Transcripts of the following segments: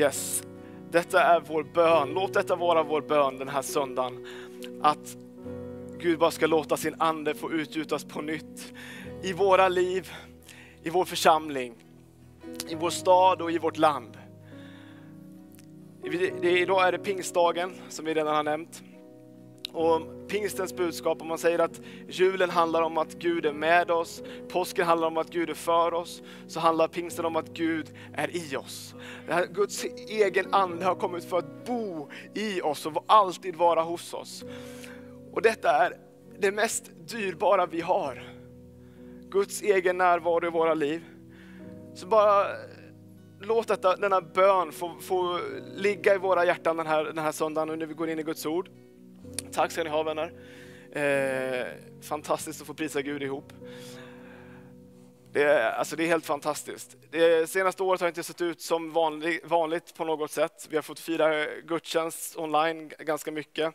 Yes, detta är vår bön. Låt detta vara vår bön den här söndagen. Att Gud bara ska låta sin ande få utgjutas på nytt i våra liv, i vår församling, i vår stad och i vårt land. Idag är det pingstdagen som vi redan har nämnt. Och pingstens budskap, om man säger att julen handlar om att Gud är med oss, påsken handlar om att Gud är för oss, så handlar pingsten om att Gud är i oss. Här Guds egen ande har kommit för att bo i oss och alltid vara hos oss. Och detta är det mest dyrbara vi har. Guds egen närvaro i våra liv. Så bara låt detta, denna bön få, få ligga i våra hjärtan den här, den här söndagen när vi går in i Guds ord. Tack ska ni ha vänner. Eh, fantastiskt att få prisa Gud ihop. Det är, alltså det är helt fantastiskt. Det senaste året har inte sett ut som vanlig, vanligt på något sätt. Vi har fått fira gudstjänst online ganska mycket.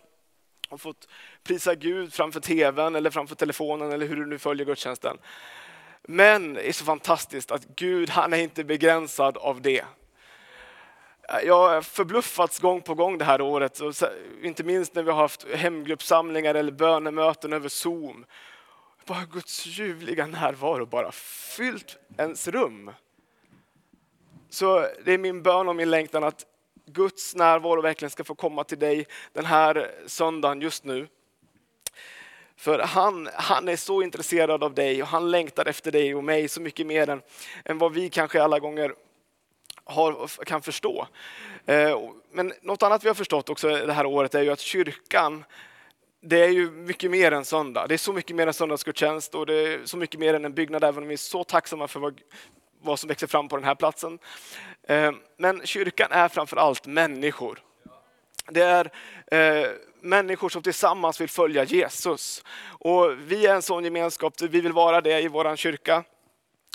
Och fått prisa Gud framför tvn eller framför telefonen eller hur du nu följer gudstjänsten. Men det är så fantastiskt att Gud, han är inte begränsad av det. Jag har förbluffats gång på gång det här året, inte minst när vi har haft hemgruppssamlingar eller bönemöten över Zoom. Bara Guds ljuvliga närvaro bara fyllt ens rum. Så det är min bön och min längtan att Guds närvaro verkligen ska få komma till dig den här söndagen just nu. För han, han är så intresserad av dig och han längtar efter dig och mig så mycket mer än, än vad vi kanske alla gånger har, kan förstå. Eh, men något annat vi har förstått också det här året är ju att kyrkan, det är ju mycket mer än söndag. Det är så mycket mer än söndagsgudstjänst och det är så mycket mer än en byggnad, även om vi är så tacksamma för vad, vad som växer fram på den här platsen. Eh, men kyrkan är framför allt människor. Det är eh, människor som tillsammans vill följa Jesus. Och vi är en sån gemenskap, vi vill vara det i vår kyrka.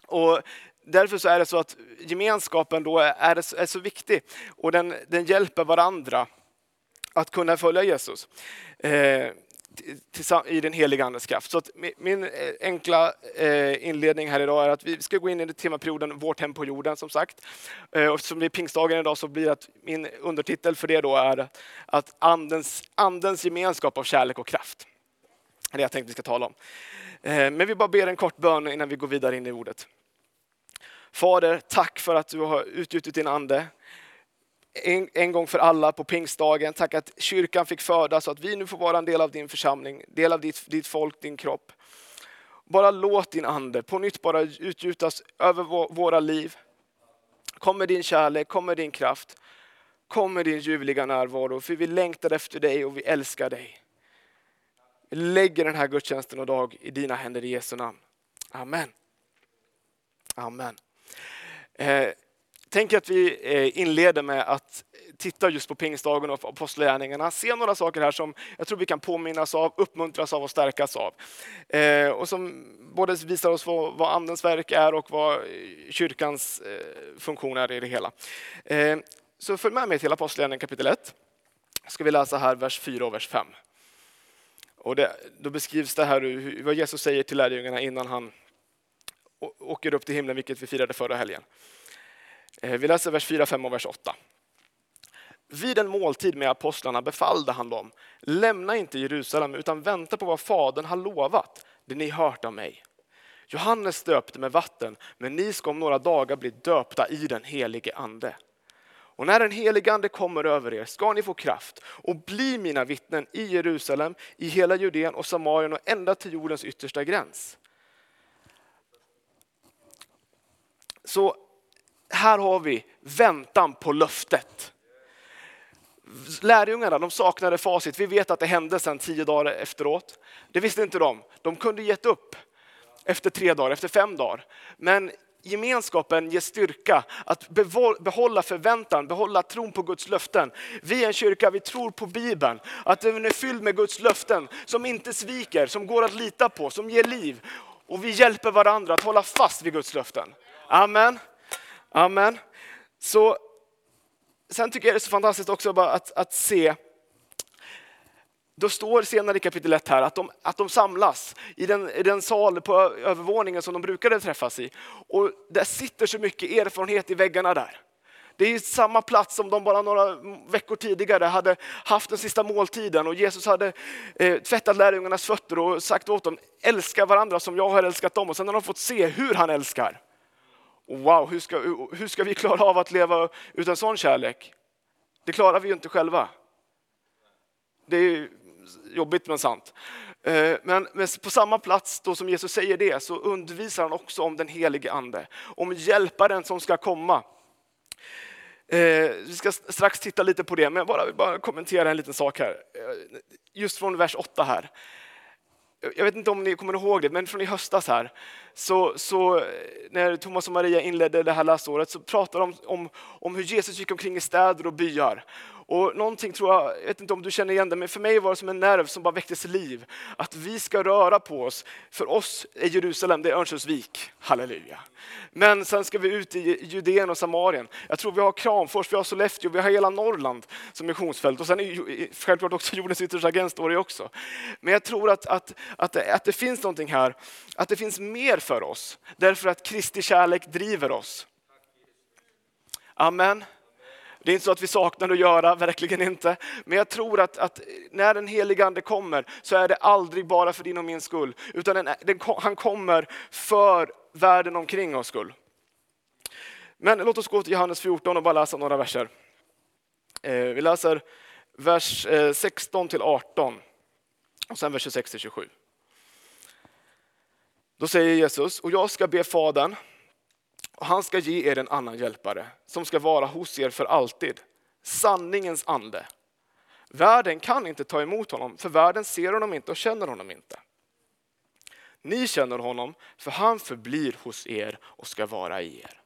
Och därför så är det så att gemenskapen då är, är så viktig och den, den hjälper varandra att kunna följa Jesus eh, i den heliga Andes kraft. Så att min eh, enkla eh, inledning här idag är att vi ska gå in i temaperioden Vårt hem på jorden som sagt. Eh, och eftersom det är pingstdagen idag så blir att min undertitel för det då är att andens, andens gemenskap av kärlek och kraft. Det är det jag tänkte vi ska tala om. Eh, men vi bara ber en kort bön innan vi går vidare in i ordet. Fader, tack för att du har utgjutit din ande en, en, gång för alla på pingstdagen. Tack att kyrkan fick födas så att vi nu får vara en del av din församling, del av ditt, ditt folk, din kropp. Bara låt din ande på nytt bara utgjutas över våra liv. Kom med din kärlek, kom med din kraft. Kom med din ljuvliga närvaro, för vi längtar efter dig och vi älskar dig. Vi lägger den här gudstjänsten och dag i dina händer i Jesu namn. Amen. Amen. Eh, tänk att vi eh, inleder med att titta just på pingstdagen och apostlagärningarna. Se några saker här som jag tror vi kan påminnas av, uppmuntras av och stärkas av. Eh, och som både visar oss vad, vad andens verk är och vad eh, kyrkans eh, funktion är i det hela. Så följ med mig till Apostlagärningarna kapitel 1. Ska vi läsa här vers 4 och vers 5. Och det, då beskrivs det här vad Jesus säger till lärjungarna innan han åker upp till himlen, vilket vi firade förra helgen. Eh, vi läser vers 4, 5 och vers 8. Vid en måltid med apostlarna befallde han dem, lämna inte Jerusalem utan vänta på vad Fadern har lovat, det ni hört av mig. Johannes döpte med vatten, men ni ska om några dagar bli döpta i den helige ande. Och när den helige ande kommer över er ska ni få kraft och bli mina vittnen i Jerusalem, i hela Judeen och Samarien och ända till jordens yttersta gräns. Så här har vi väntan på löftet. Lärjungarna de saknade facit. Vi vet att det hände sen tio dagar efteråt. Det visste inte de. De kunde gett upp efter tre dagar, efter fem dagar. Men gemenskapen ger styrka att behålla förväntan, behålla tron på Guds löften. Vi är en kyrka, vi tror på Bibeln, att den är fylld med Guds löften som inte sviker, som går att lita på, som ger liv. Och vi hjälper varandra att hålla fast vid Guds löften. Amen. Amen. Så, sen tycker jag det är så fantastiskt också bara att, att se då står senare i kapitel 1 här att de, att de samlas i den, i den sal på övervåningen som de brukade träffas i. Och där sitter så mycket erfarenhet i väggarna där. Det är samma plats som de bara några veckor tidigare hade haft den sista måltiden och Jesus hade eh, tvättat lärjungarnas fötter och sagt åt dem, älska varandra som jag har älskat dem. Och sen har de fått se hur han älskar wow, hur ska, hur ska vi klara av att leva utan sån kärlek? Det klarar vi ju inte själva. Det är jobbigt men sant. Eh, men på samma plats då som Jesus säger det så undervisar han också om den helige ande, om hjälparen som ska komma. Eh, vi ska strax titta lite på det, men jag bara, bara kommentera en liten sak här. Eh, just från vers 8 här. Jag vet inte om ni kommer ihåg det, men från i höstas här, så, så eh, när Thomas och Maria inledde det här läsåret så pratade de om, om hur Jesus gick omkring i städer och byar och någonting tror jag, jag vet inte om du känner igen det, men för mig var det som en nerv som bara väcktes till liv. Att vi ska röra på oss. För oss är Jerusalem, det är Örnsköldsvik. Halleluja. Men sen ska vi ut i Judeen och Samarien. Jag tror vi har Kramfors, vi har Sollefteå, vi har hela Norrland som missionsfält. Och sen är självklart också jordens yttersta gräns står det också. Men jag tror att, att, att, det, att det finns någonting här, att det finns mer för oss. Därför att Kristi kärlek driver oss. Amen. Det är inte så att vi saknar att göra, verkligen inte. Men jag tror att, att när den helige Ande kommer så är det aldrig bara för din och min skull. Utan den, den, han kommer för världen omkring oss skull. Men låt oss gå till Johannes 14 och bara läsa några verser. Eh, vi läser vers eh, 16 till 18 och sen vers 26 till 27. Då säger Jesus, och jag ska be Fadern och han ska ge er en annan hjälpare som ska vara hos er för alltid. Sanningens ande. Världen kan inte ta emot honom, för världen ser honom inte och känner honom inte. Ni känner honom, för han förblir hos er och ska vara i er.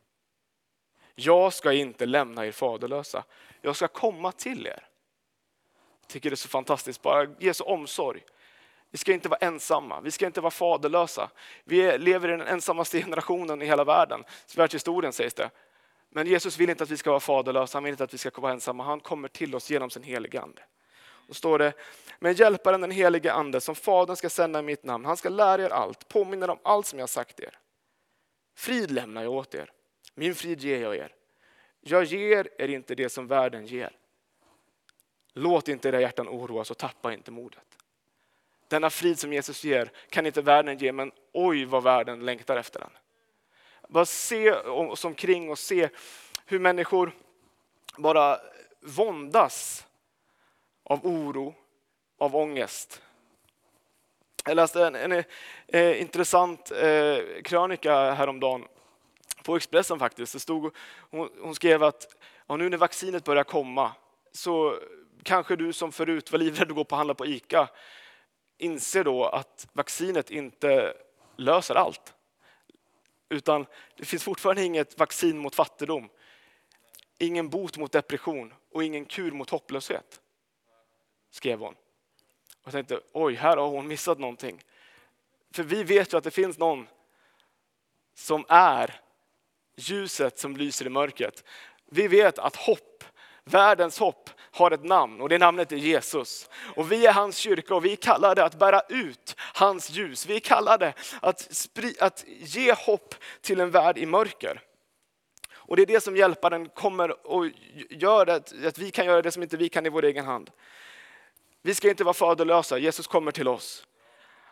Jag ska inte lämna er faderlösa, jag ska komma till er. Jag tycker det är så fantastiskt, bara ge så omsorg. Vi ska inte vara ensamma, vi ska inte vara faderlösa. Vi lever i den ensammaste generationen i hela världen, världshistorien sägs det. Men Jesus vill inte att vi ska vara faderlösa, han vill inte att vi ska vara ensamma. Han kommer till oss genom sin helige ande. Då står det, men hjälparen den helige ande som fadern ska sända i mitt namn, han ska lära er allt, påminna er om allt som jag sagt er. Frid lämnar jag åt er, min frid ger jag er. Jag ger er inte det som världen ger. Låt inte era hjärtan oroas och tappa inte modet. Denna frid som Jesus ger kan inte världen ge, men oj vad världen längtar efter den. Bara se oss omkring och se hur människor bara våndas av oro, av ångest. Jag läste en, en, en intressant eh, krönika häromdagen på Expressen faktiskt. Det stod, hon, hon skrev att ja, nu när vaccinet börjar komma så kanske du som förut var livrädd att gå på och handla på ICA inser då att vaccinet inte löser allt. Utan det finns fortfarande inget vaccin mot fattigdom, ingen bot mot depression och ingen kur mot hopplöshet. Skrev hon. Och jag tänkte, oj, här har hon missat någonting. För vi vet ju att det finns någon som är ljuset som lyser i mörkret. Vi vet att hopp, världens hopp, har ett namn och det namnet är Jesus. Och vi är hans kyrka och vi kallar det att bära ut hans ljus. Vi kallar det att, att ge hopp till en värld i mörker. Och det är det som hjälparen kommer och gör, att, att vi kan göra det som inte vi kan i vår egen hand. Vi ska inte vara faderlösa, Jesus kommer till oss.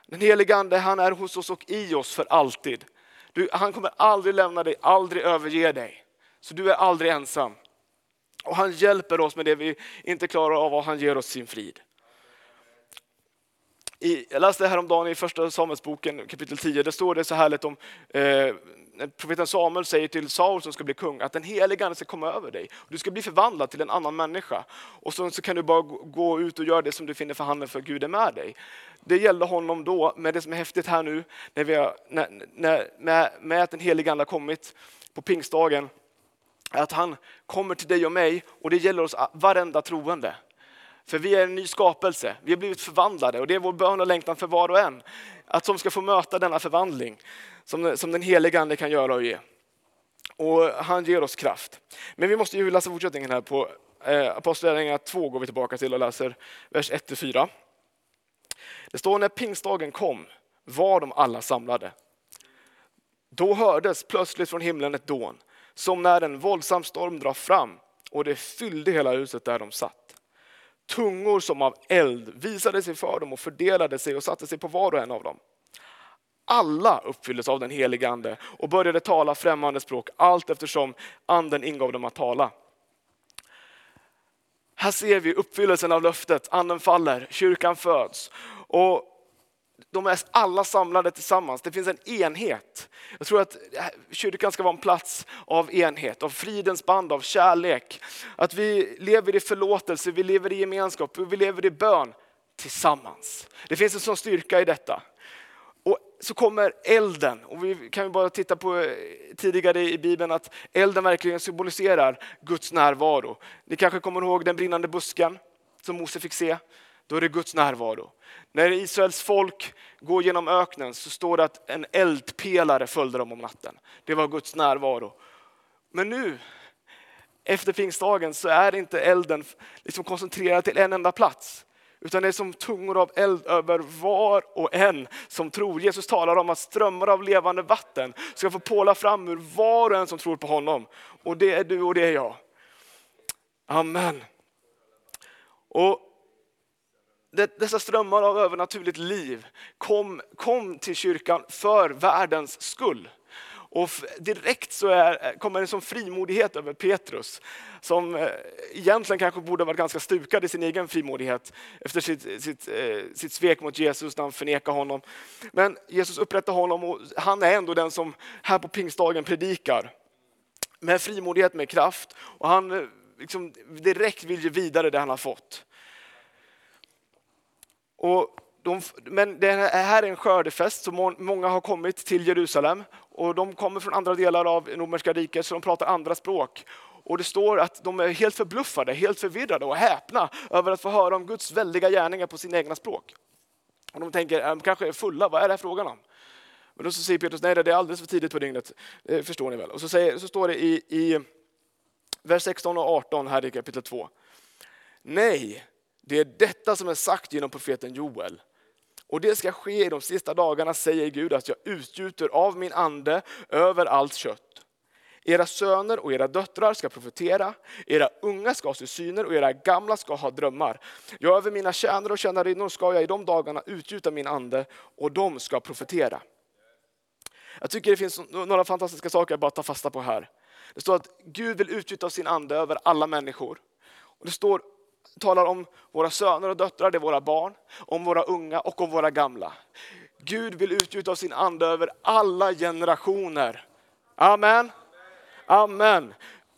Den helige Ande han är hos oss och i oss för alltid. Du, han kommer aldrig lämna dig, aldrig överge dig. Så du är aldrig ensam. Och han hjälper oss med det vi inte klarar av och han ger oss sin frid. I, jag läste häromdagen i första Samuelsboken kapitel 10, där står det så härligt om eh, profeten Samuel säger till Saul som ska bli kung att den heliga ande ska komma över dig. Du ska bli förvandlad till en annan människa. Och så, så kan du bara gå ut och göra det som du finner för handen för Gud är med dig. Det gällde honom då, men det som är häftigt här nu, när vi har, när, när, med, med att den heliga ande har kommit på pingstdagen, att han kommer till dig och mig och det gäller oss varenda troende. För vi är en ny skapelse, vi har blivit förvandlade och det är vår bön och längtan för var och en. Att som ska få möta denna förvandling som, som den heliga Ande kan göra och ge. Och han ger oss kraft. Men vi måste ju läsa fortsättningen här på eh, Apostlagärningarna 2 går vi tillbaka till och läser vers 1-4. Det står när pingstdagen kom var de alla samlade. Då hördes plötsligt från himlen ett dån som när en våldsam storm drar fram och det fyllde hela huset där de satt. Tungor som av eld visade sig för dem och fördelade sig och satte sig på var och en av dem. Alla uppfylldes av den helige ande och började tala främmande språk allt eftersom anden ingav dem att tala. Här ser vi uppfyllelsen av löftet. Anden faller, kyrkan föds. Och de är alla samlade tillsammans. Det finns en enhet. Jag tror att eh, kyrkan ska vara en plats av enhet, av fridens band, av kärlek. Att vi lever i förlåtelse, vi lever i gemenskap, vi lever i bön tillsammans. Det finns en sån styrka i detta. Och så kommer elden, och vi kan ju bara titta på eh, tidigare i Bibeln att elden verkligen symboliserar Guds närvaro. Ni kanske kommer ihåg den brinnande busken som Mose fick se. Då är det Guds närvaro. När Israels folk går genom öknen så står det att en eldpelare följde dem om natten. Det var Guds närvaro. Men nu, efter pingstdagen, så är inte elden liksom koncentrerad till en enda plats. Utan det är som tungor av eld över var och en som tror. Jesus talar om att strömmar av levande vatten ska få påla fram ur var och en som tror på honom. Och det är du och det är jag. Amen. Och dessa strömmar av övernaturligt liv kom, kom till kyrkan för världens skull. Och direkt så är, kommer en sån frimodighet över Petrus, som eh, egentligen kanske borde varit ganska stukad i sin egen frimodighet efter sitt, sitt, eh, sitt svek mot Jesus när han förnekar honom. Men Jesus upprättar honom och han är ändå den som här på pingstdagen predikar med frimodighet, med kraft. Och han eh, liksom direkt vill ge vidare det han har fått. Och de, men det här är en skördefest, så många har kommit till Jerusalem och de kommer från andra delar av romerska riket så de pratar andra språk. Och det står att de är helt förbluffade, helt förvirrade och häpna över att få höra om Guds väldiga gärningar på sina egna språk. Och de tänker, de kanske är fulla, vad är det här frågan om? Men då så säger Petrus, nej det är alldeles för tidigt på dygnet, det förstår ni väl. Och så, säger, så står det i, i vers 16 och 18 här i kapitel 2. Nej, det är detta som är sagt genom profeten Joel. Och det ska ske i de sista dagarna, säger Gud, att jag utgjuter av min ande över allt kött. Era söner och era döttrar ska profetera, era unga ska se syner och era gamla ska ha drömmar. Ja, över mina tjänare och tjänarinnor ska jag i de dagarna utgjuta min ande och de ska profetera. Jag tycker det finns några fantastiska saker att bara ta fasta på här. Det står att Gud vill utgjuta sin ande över alla människor. Och det står talar om våra söner och döttrar, det är våra barn, om våra unga och om våra gamla. Gud vill utgjuta sin ande över alla generationer. Amen. Amen.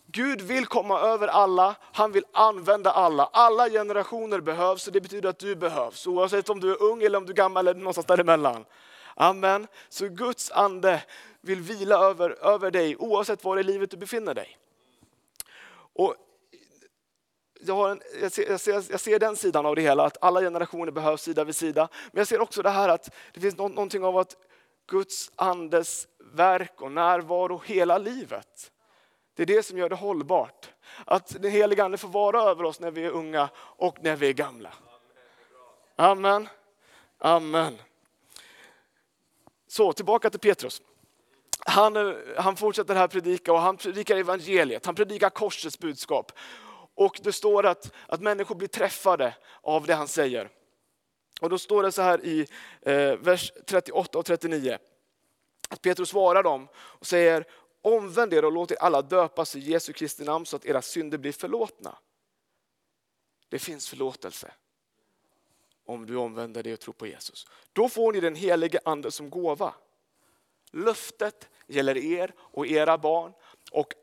Gud vill komma över alla, han vill använda alla. Alla generationer behövs och det betyder att du behövs. Oavsett om du är ung eller om du är gammal eller någonstans däremellan. Amen. Så Guds ande vill vila över, över dig oavsett var i livet du befinner dig. Och jag, har en, jag, ser, jag, ser, jag, ser, den sidan av det hela, att alla generationer behövs sida vid sida. Men jag ser också det här att det finns någonting av att Guds andes verk och närvaro hela livet. Det är det som gör det hållbart. Att den helige ande får vara över oss när vi är unga och när vi är gamla. Amen. Amen. Så tillbaka till Petrus. Han, eh, han fortsätter här predika och han predikar evangeliet, han predikar korsets budskap. Och det står att, att människor blir träffade av det han säger. Och då står det så här i eh, vers 38 och 39. Att Petrus svarar dem och säger omvänd er och låt er alla döpas i Jesu Kristi namn så att era synder blir förlåtna. Det finns förlåtelse om du omvänder dig och tror på Jesus. Då får ni den helige ande som gåva. Löftet gäller er och era barn och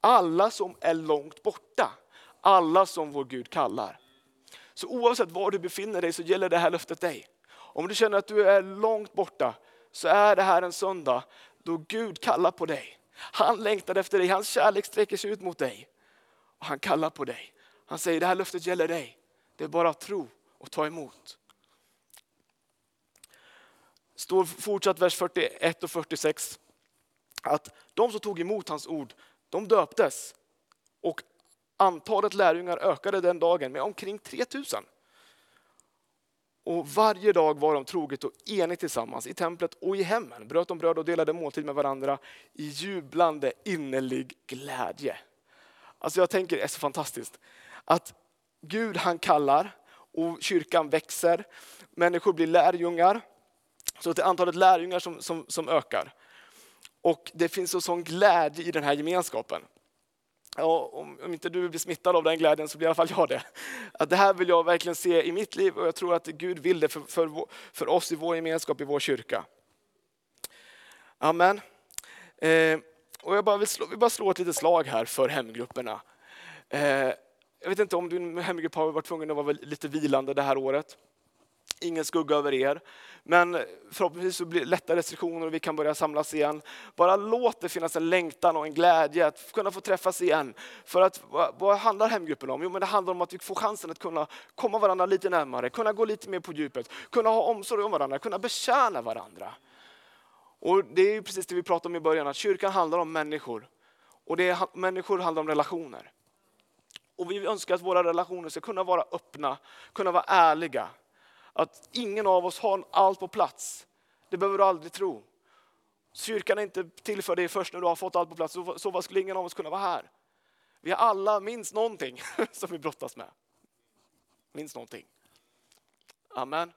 alla som är långt borta alla som vår Gud kallar. Så oavsett var du befinner dig så gäller det här löftet dig. Om du känner att du är långt borta så är det här en söndag då Gud kallar på dig. Han längtar efter dig, hans kärlek sträcker sig ut mot dig. Och han kallar på dig. Han säger det här löftet gäller dig. Det är bara att tro och ta emot. Står fortsatt vers 41 och 46 att de som tog emot hans ord, de döptes och Antalet lärjungar ökade den dagen med omkring 3000. Och varje dag var de troget och enigt tillsammans i templet och i hemmen. Bröt de bröd och delade måltid med varandra i jublande innerlig glädje. Alltså jag tänker det är så fantastiskt. Att Gud han kallar och kyrkan växer. Människor blir lärjungar. Så det är antalet lärjungar som, som, som ökar. Och det finns en sån glädje i den här gemenskapen. Och om, om, inte du blir smittad av den glädjen så blir i alla fall jag det. Att det här vill jag verkligen se i mitt liv och jag tror att Gud vill det för, för, för oss i vår gemenskap, i vår kyrka. Amen. Eh, och jag bara vill, slå, vill bara slå ett litet slag här för hemgrupperna. Eh, jag vet inte om din hemgrupp har varit tvungen att vara lite vilande det här året ingen skugga över er. Men förhoppningsvis så blir det lätta restriktioner och vi kan börja samlas igen. Bara låt det finnas en längtan och en glädje att kunna få träffas igen. För att vad handlar hemgruppen om? Jo, men det handlar om att vi får chansen att kunna komma varandra lite närmare, kunna gå lite mer på djupet, kunna ha omsorg om varandra, kunna betjäna varandra. Och det är precis det vi pratade om i början, att kyrkan handlar om människor. Och det är, människor handlar om relationer. Och vi önskar att våra relationer ska kunna vara öppna, kunna vara ärliga, att ingen av oss har allt på plats. Det behöver du aldrig tro. Kyrkan är inte till för dig först när du har fått allt på plats. Så, så skulle ingen av oss kunna vara här. Vi har alla minst någonting som vi brottas med. Minst någonting. Amen.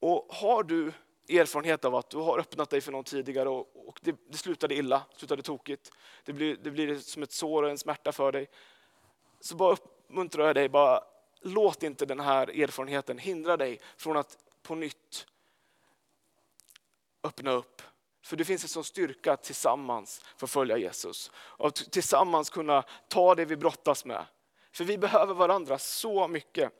Och har du erfarenhet av att du har öppnat dig för någon tidigare och, och det, det, slutade illa, slutade tokigt. Det blir, det blir som ett sår och en smärta för dig. Så bara uppmuntrar jag dig, bara låt inte den här erfarenheten hindra dig från att på nytt öppna upp. För det finns en sån styrka att tillsammans få följa Jesus. Och tillsammans kunna ta det vi brottas med. För vi behöver varandra så mycket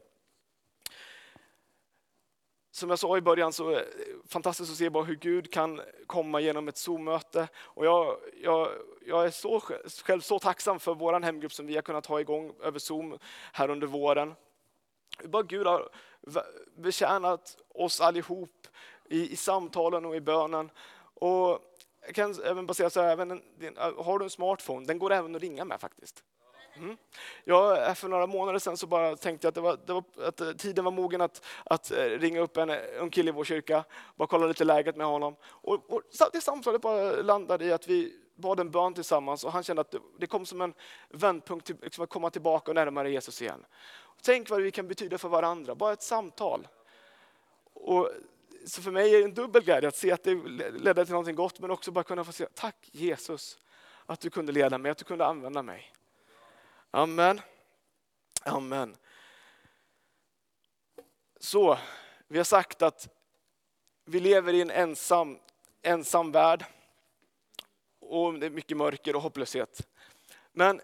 som jag sa i början så är det fantastiskt att se bara hur Gud kan komma genom ett Zoom-möte. Och jag, jag, jag är så, själv så tacksam för vår hemgrupp som vi har kunnat ha igång över Zoom här under våren. Bara Gud har betjänat oss allihop i, i samtalen och i bönen. Och jag kan även basera så här, även, har du en smartphone, den går även att ringa med faktiskt. Mm. Ja, för några månader sedan så bara tänkte jag att, det var, det var, att eh, tiden var mogen att, att eh, ringa upp en eh, ung kille i vår kyrka, bara kolla lite läget med honom. Och, och det samtalet bara landade i att vi bad en bön tillsammans och han kände att det, det kom som en vändpunkt till liksom att komma tillbaka och närmare Jesus igen. Tänk vad vi kan betyda för varandra, bara ett samtal. Och så för mig är det en dubbel glädje att se att det ledde till något gott, men också bara kunna få säga tack Jesus att du kunde leda mig, att du kunde använda mig. Amen. Amen. Så, vi har sagt att vi lever i en ensam, ensam värld. Och det är mycket mörker och hopplöshet. Men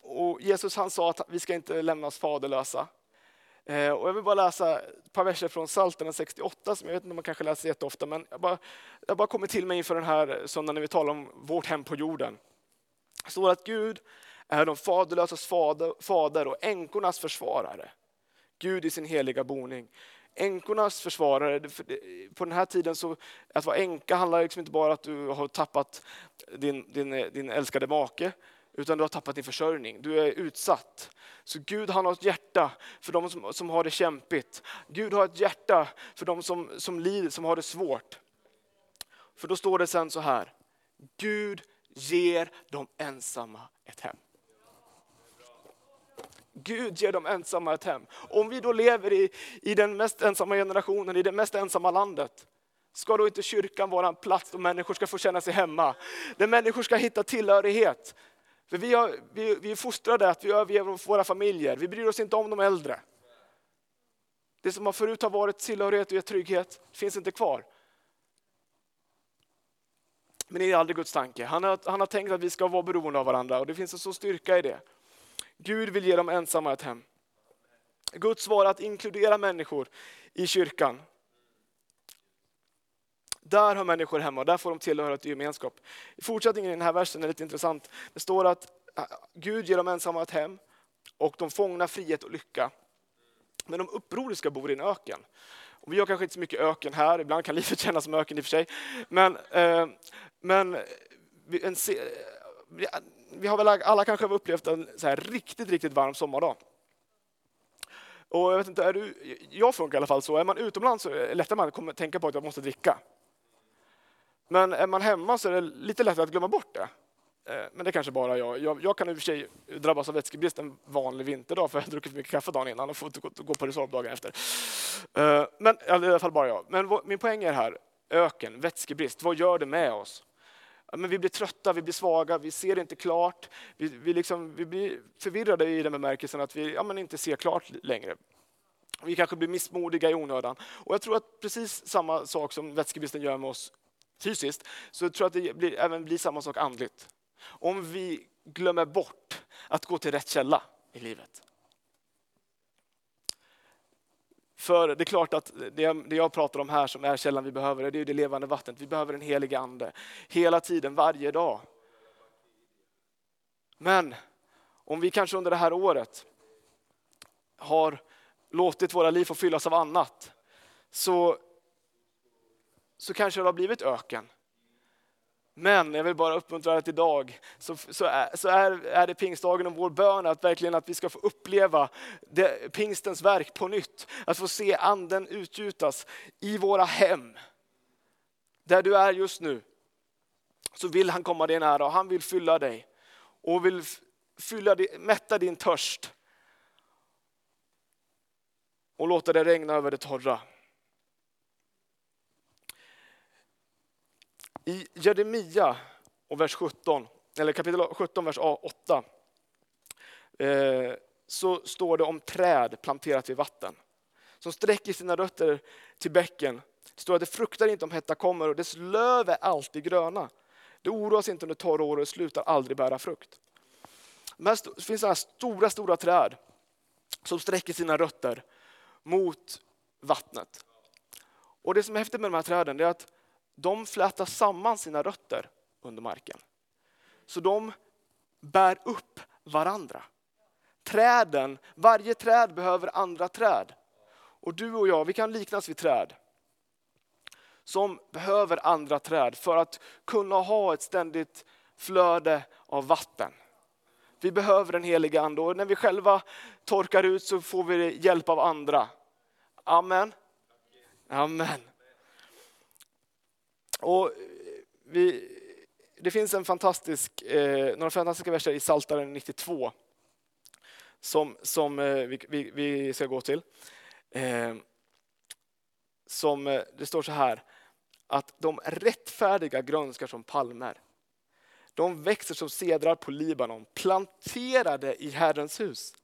och Jesus han sa att vi ska inte lämnas faderlösa. Eh, och jag vill bara läsa ett par verser från Psaltaren 68, som jag vet inte om man kanske läser jätteofta, men jag bara, jag bara kommit till mig inför den här söndagen när vi talar om vårt hem på jorden. Det står att Gud är de faderlösas fader, och änkornas försvarare. Gud i sin heliga boning. Änkornas försvarare, på den här tiden så att vara änka handlar liksom inte bara om att du har tappat din, din, din älskade make, utan du har tappat din försörjning. Du är utsatt. Så Gud han har ett hjärta för de som, som har det kämpigt. Gud har ett hjärta för de som, som lider, som har det svårt. För då står det sen så här, Gud ger de ensamma ett hem. Gud ger de ensamma ett hem. Om vi då lever i, i den mest ensamma generationen, i det mest ensamma landet, ska då inte kyrkan vara en plats där människor ska få känna sig hemma? Där människor ska hitta tillhörighet. För vi, har, vi, vi är fostrade att vi överger våra familjer, vi bryr oss inte om de äldre. Det som förut har varit tillhörighet och trygghet finns inte kvar. Men det är aldrig Guds tanke. Han har, han har tänkt att vi ska vara beroende av varandra och det finns en sån styrka i det. Gud vill ge dem ensamma ett hem. Guds svar är att inkludera människor i kyrkan. Där har människor hemma där får de tillhöra ett gemenskap. I fortsättningen i den här versen är lite intressant. Det står att äh, Gud ger dem ensamma ett hem och de fångna frihet och lycka. Men de upproriska bor i en öken. Och vi har kanske inte så mycket öken här, ibland kan livet kännas som öken i och för sig. Men, eh, men en, vi har väl alla kanske upplevt en så här riktigt, riktigt varm sommardag. Och jag, vet inte, är du, jag funkar i alla fall så, är man utomlands så är det lättare att man tänka på att jag måste dricka. Men är man hemma så är det lite lättare att glömma bort det. Eh, men det är kanske bara jag. jag. jag. kan i och för sig drabbas av vätskebrist en vanlig vinterdag för jag har druckit för mycket kaffe dagen innan och fått gå på Resorb dagen efter. Eh, men i alla fall bara jag. Men min poäng är här, öken, vätskebrist, vad gör det med oss? Men vi blir trötta, vi blir svaga, vi ser inte klart. Vi, vi, liksom, vi blir förvirrade i den bemärkelsen att vi ja, men inte ser klart längre. Vi kanske blir missmodiga i onödan. Och jag tror att precis samma sak som vätskebristen gör med oss fysiskt, så tror jag att det blir, även blir samma sak andligt. Om vi glömmer bort att gå till rätt källa i livet. För det är klart att det, det jag pratar om här som är källan vi behöver, det är det levande vattnet. Vi behöver en helig ande. Hela tiden, varje dag. Men om vi kanske under det här året har låtit våra liv få fyllas av annat, så, så kanske det har blivit öken. Men jag vill bara uppmuntra att idag så, så, är, så är, är det pingstdagen och vår bön att verkligen att vi ska få uppleva det, pingstens verk på nytt. Att få se anden utgjutas i våra hem. Där du är just nu. Så vill han komma dig nära och han vill fylla dig. Och vill fylla, mätta din törst. Och låta det regna över det torra. I Jeremia och vers 17, eller kapitel 17, vers 8, eh, så står det om träd planterat vid vatten. Som sträcker sina rötter till bäcken. Det står att det fruktar inte om hetta kommer och dess löv är alltid gröna. Det oroas inte under torra år och slutar aldrig bära frukt. Det finns sådana stora, stora träd som sträcker sina rötter mot vattnet. Och Det som är häftigt med de här träden är att de flätar samman sina rötter under marken. Så de bär upp varandra. Träden, varje träd behöver andra träd. Och du och jag, vi kan liknas vid träd. Som behöver andra träd för att kunna ha ett ständigt flöde av vatten. Vi behöver den heliga ande och när vi själva torkar ut så får vi hjälp av andra. Amen. Amen. Och eh, vi, det finns en fantastisk, eh, några fantastiska verser i Psaltaren 92 som, som eh, vi, vi, vi, ska gå till. Eh, som, eh, det står så här, att de rättfärdiga grönskar som palmer. De växer som sedrar på Libanon, planterade i Herrens hus.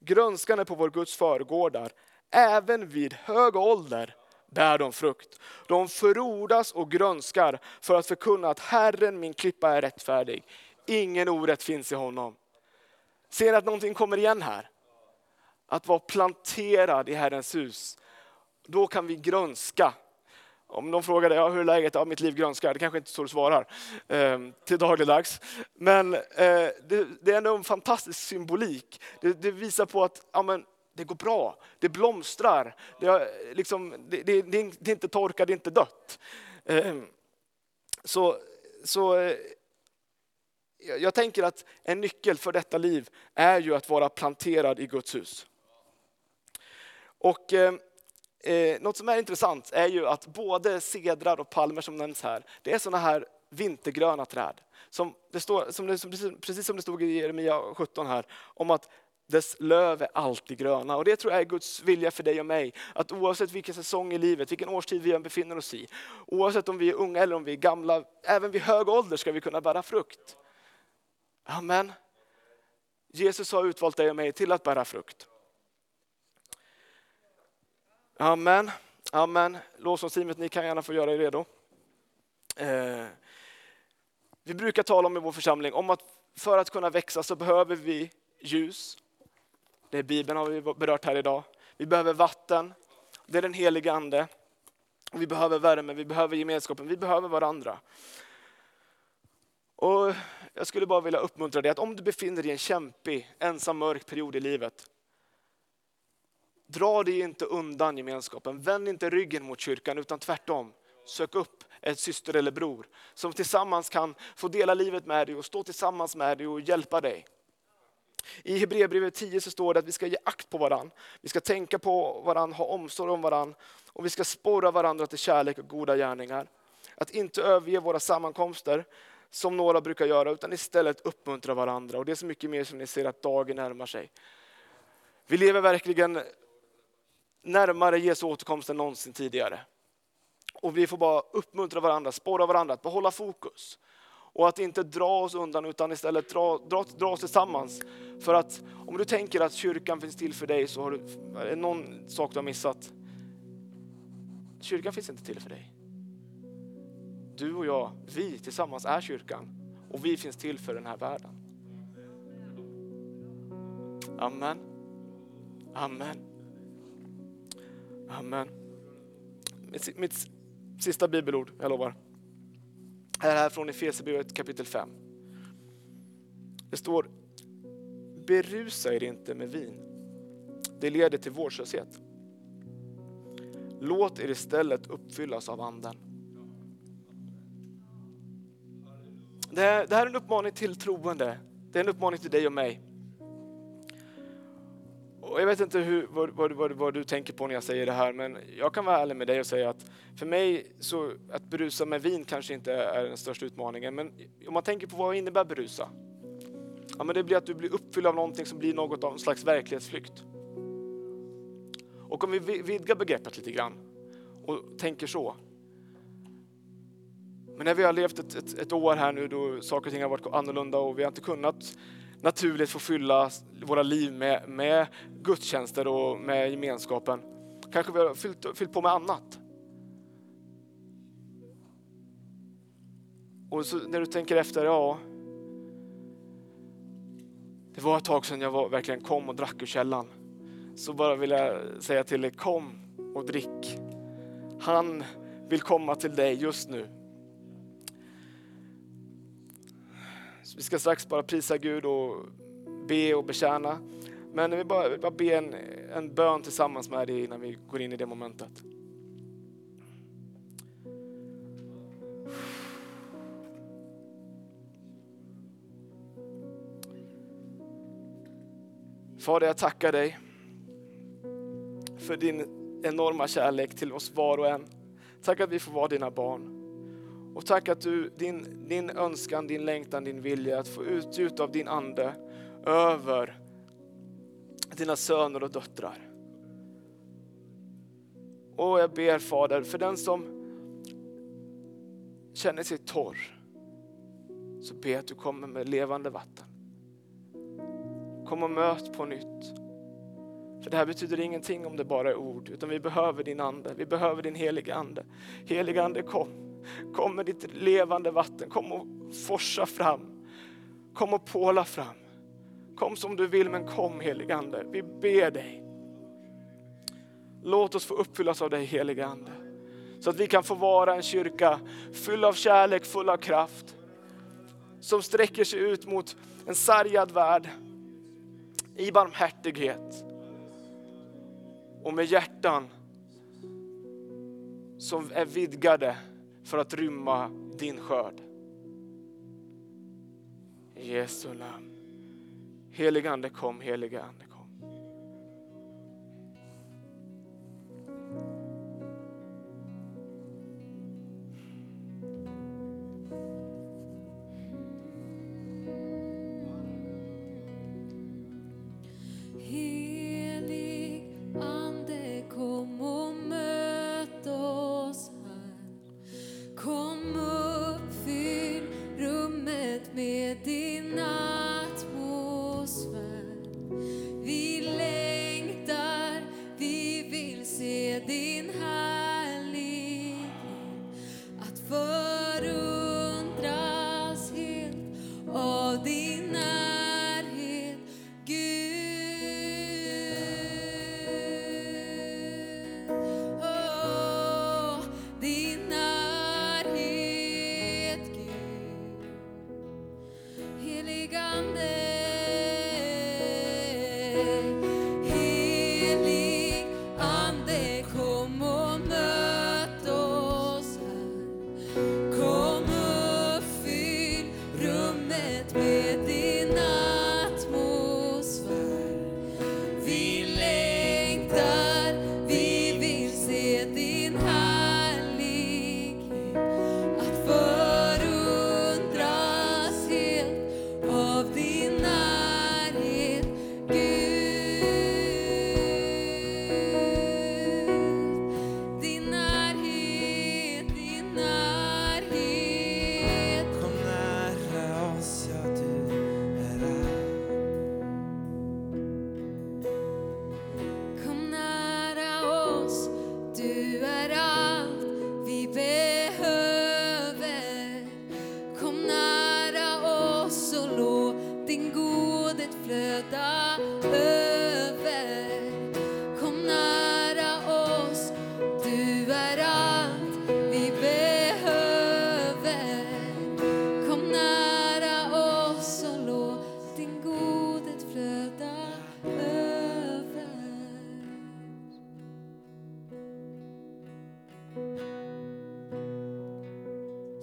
Grönskan är på vår Guds förgårdar, även vid hög ålder bär de frukt. De förordas och grönskar för att förkunna att Herren min klippa är rättfärdig. Ingen orätt finns i honom. Ser att någonting kommer igen här? Att vara planterad i Herrens hus. Då kan vi grönska. Om de frågar dig, ja, hur är läget? Ja, mitt liv grönskar. Det kanske inte är så du svarar eh, till dagligdags. Men eh, det, det, är ändå en fantastisk symbolik. Det, det visar på att ja, men, det går bra, det blomstrar, det, liksom, det, det, det är inte torkat, det är inte dött. Ehm, så, så eh, jag tänker att en nyckel för detta liv är ju att vara planterad i Guds hus. Och eh, eh något som är intressant är ju att både cedrar och palmer som nämns här, det är sådana här vintergröna träd. Som det står, som det, precis som det stod i Jeremia 17 här, om att dess löv är alltid gröna. Och det tror jag är Guds vilja för dig och mig. Att oavsett vilken säsong i livet, vilken årstid vi än befinner oss i, oavsett om vi är unga eller om vi är gamla, även vid hög ålder ska vi kunna bära frukt. Amen. Jesus har utvalt dig och mig till att bära frukt. Amen. Amen. Lovsångsteamet, ni kan gärna få göra er redo. Eh, vi brukar tala om i vår församling om att för att kunna växa så behöver vi ljus. Det är Bibeln har vi berört här idag. Vi behöver vatten, det är den heliga ande. Vi behöver värme, vi behöver gemenskapen, vi behöver varandra. Och jag skulle bara vilja uppmuntra dig att om du befinner dig i en kämpig, ensam, mörk period i livet. Dra dig inte undan gemenskapen, vänd inte ryggen mot kyrkan utan tvärtom. Sök upp ett syster eller bror som tillsammans kan få dela livet med dig och stå tillsammans med dig och hjälpa dig. I Hebreerbrevet 10 så står det att vi ska ge akt på varann. Vi ska tänka på varann, ha omsorg om varann och vi ska sporra varandra till kärlek och goda gärningar. Att inte överge våra sammankomster som några brukar göra, utan istället uppmuntra varandra. Och det är så mycket mer som ni ser att dagen närmar sig. Vi lever verkligen närmare Jesu återkomst än någonsin tidigare. Och vi får bara uppmuntra varandra, sporra varandra att behålla fokus. Och att inte dra oss undan utan istället dra, dra, dra oss tillsammans. För att om du tänker att kyrkan finns till för dig så har du, är det någon sak du har missat. Kyrkan finns inte till för dig. Du och jag, vi tillsammans är kyrkan. Och vi finns till för den här världen. Amen. Amen. Amen. Mitt, mitt sista bibelord, jag lovar. Är här från Efesierbrevet kapitel 5. Det står, berusa er inte med vin. Det leder till vårdslöshet. Låt er istället uppfyllas av anden. Det här, det här är en uppmaning till troende. Det är en uppmaning till dig och mig. Och jag vet inte hur, vad, vad, vad, vad, du tänker på när jag säger det här, men jag kan vara ärlig med dig och säga att för mig så att berusa med vin kanske inte är den största utmaningen. Men om man tänker på vad innebär berusa? Ja, men det blir att du blir uppfylld av någonting som blir något av en slags verklighetsflykt. Och om vi vidgar begreppet lite grann och tänker så. Men när vi har levt ett, ett, ett år här nu då saker och ting har varit annorlunda och vi har inte kunnat naturligt få fylla våra liv med, med gudstjänster och med gemenskapen. Kanske vi har fyllt, fyllt på med annat. Och så när du tänker efter, ja. Det var ett tag sedan jag var, verkligen kom och drack ur källan. Så bara vill jag säga till dig, kom och drick. Han vill komma till dig just nu. Vi ska strax bara prisa Gud och be och betjäna. Men vi bara, vi bara be en, en bön tillsammans med dig innan vi går in i det momentet. Fader, jag tackar dig för din enorma kärlek till oss var och en. Tack att vi får vara dina barn. Och tack att du, din, din önskan, din längtan, din vilja att få utgjuta av din ande över dina söner och döttrar. Och jag ber Fader, för den som känner sig torr, så ber att du kommer med levande vatten. Kom och möt på nytt. För det här betyder ingenting om det bara är ord, utan vi behöver din ande, vi behöver din heliga ande. Heliga ande kom. Kom med ditt levande vatten, kom och forsa fram. Kom och påla fram. Kom som du vill, men kom helige Ande. Vi ber dig. Låt oss få uppfyllas av dig helige Ande. Så att vi kan få vara en kyrka full av kärlek, full av kraft. Som sträcker sig ut mot en sargad värld i barmhärtighet. Och med hjärtan som är vidgade för att rymma din skörd. I Jesu namn. Helige Ande kom, helige Ande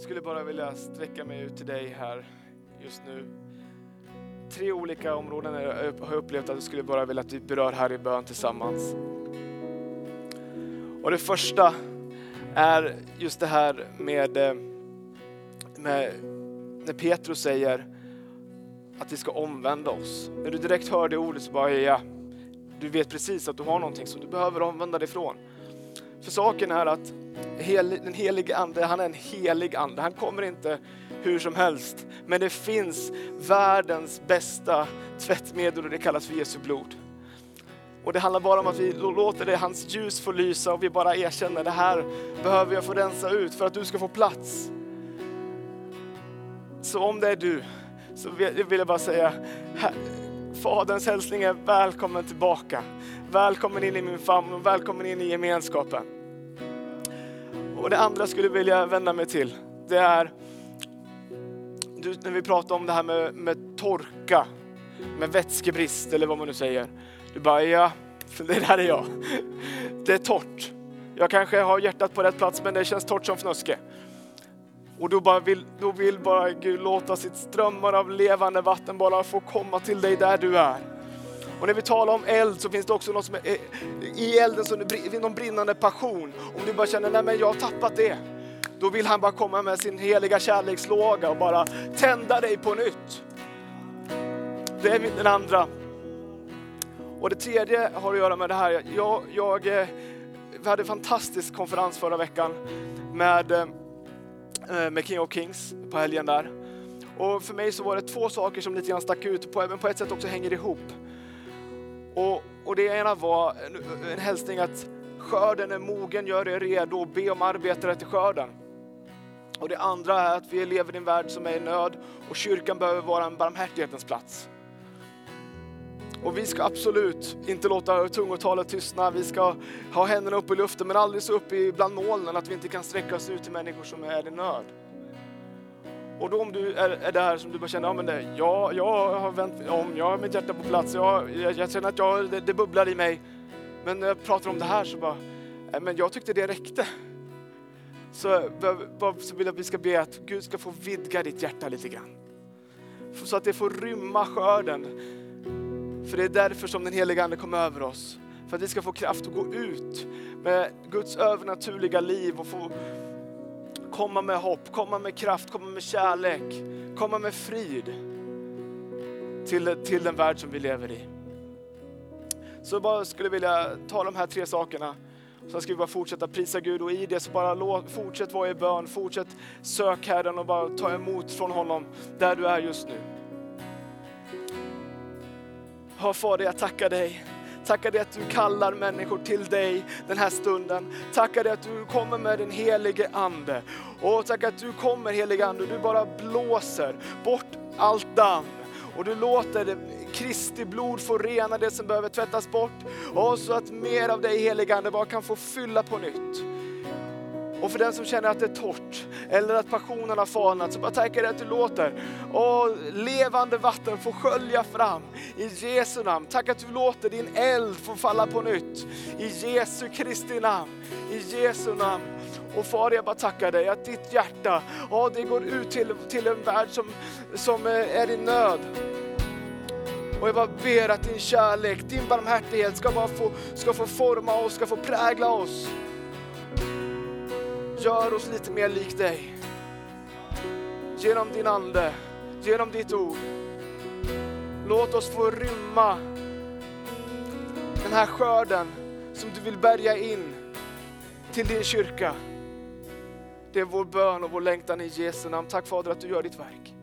skulle bara vilja sträcka mig ut till dig här just nu. Tre olika områden har jag upplevt att jag skulle bara vilja att vi berör här i bön tillsammans. Och det första är just det här med, eh, med när Petrus säger att vi ska omvända oss. När du direkt hör det ordet så bara, ja, du vet precis att du har någonting som du behöver omvända dig ifrån. För saken är att den helige ande, han är en helig ande. Han kommer inte hur som helst. Men det finns världens bästa tvättmedel och det kallas för Jesu blod. Och det handlar bara om att vi låter det, hans ljus få lysa och vi bara erkänner det här behöver jag få rensa ut för att du ska få plats. Så om det är du, så vill jag bara säga, Faderns hälsning är välkommen tillbaka. Välkommen in i min famn och välkommen in i gemenskapen. Och det andra skulle jag vilja vända mig till, det är du, när vi pratar om det här med, med torka, med vätskebrist eller vad man nu säger. Du bara, ja, det där är jag. Det är torrt. Jag kanske har hjärtat på rätt plats men det känns torrt som fnöske. Och då, bara vill, då vill bara Gud låta sitt strömmar av levande vatten bara få komma till dig där du är. Och när vi talar om eld så finns det också något som är eh, i elden, som någon brinnande passion. Om du bara känner, nej men jag har tappat det. Då vill han bara komma med sin heliga kärlekslåga och bara tända dig på nytt. Det är den andra. Och det tredje har att göra med det här. Jag, jag eh, vi hade en fantastisk konferens förra veckan med, eh, med King of Kings på helgen där. Och för mig så var det två saker som lite grann stack ut och på ett sätt också hänger ihop. Och, och det ena var en, en hälsning att skörden är mogen, gör er redo och be om arbetare till skörden. Och det andra är att vi lever i en värld som är i nöd och kyrkan behöver vara en barmhärtighetens plats. Och vi ska absolut inte låta tungotalet tystna. Vi ska ha händerna uppe i luften men aldrig så uppe bland molnen att vi inte kan sträcka oss ut till människor som är i nöd. Och då om du är, är där som du bara känner, ja men det, ja, jag har vänt om, jag har mitt hjärta på plats, jag, jag, jag känner att jag, det, det, bubblar i mig. Men när jag pratar om det här så bara, men jag tyckte det räckte. Så, så vill jag att vi ska be att Gud ska få vidga ditt hjärta lite grann. Så att det får rymma skörden. För det är därför som den heliga Ande kom över oss. För att vi ska få kraft att gå ut med Guds övernaturliga liv och få komma med hopp, komma med kraft, komma med kärlek, komma med frid till, till den värld som vi lever i. Så jag bara skulle vilja ta de här tre sakerna. Sen ska vi bara fortsätta prisa Gud och i det så bara fortsätt vara i bön, fortsätt sök Herren och bara ta emot från honom där du är just nu. Hör, Fader, jag tackar dig. Tackar dig att du kallar människor till dig den här stunden. Tackar dig att du kommer med din helige Ande. Och tack att du kommer helige Ande, och du bara blåser bort allt damm. Och du låter Kristi blod få rena det som behöver tvättas bort. Och så att mer av dig helige Ande bara kan få fylla på nytt. Och för den som känner att det är torrt eller att passionen har falnat så bara tackar dig att du låter och levande vatten få skölja fram i Jesu namn. Tack att du låter din eld få falla på nytt i Jesu Kristi namn. I Jesu namn. Och far jag bara tackar dig att ditt hjärta, ja, det går ut till, till en värld som, som eh, är i nöd. Och jag bara ber att din kärlek, din barmhärtighet ska, bara få, ska få forma oss, ska få prägla oss. Gör oss lite mer lik dig. Genom din Ande, genom ditt ord. Låt oss få rymma den här skörden som du vill bärga in till din kyrka. Det är vår bön och vår längtan i Jesu namn. Tack Fader att du gör ditt verk.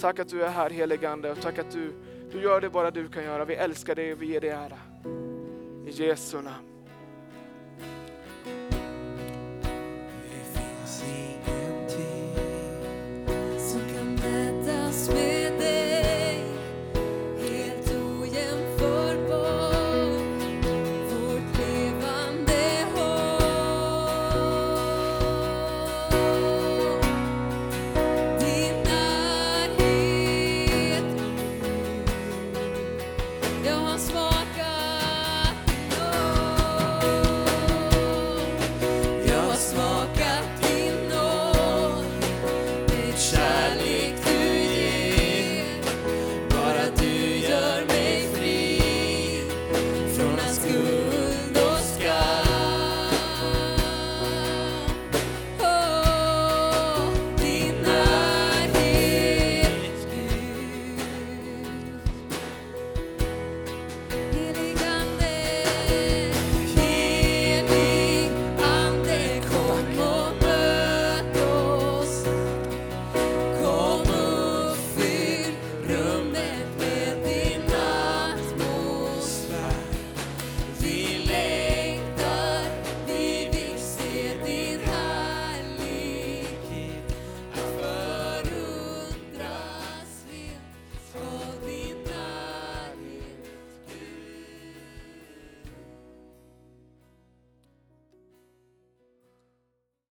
Tack att du är här heligande och tack att du, du gör det bara du kan göra. Vi älskar dig och vi ger dig ära. I Jesu namn. Christmas.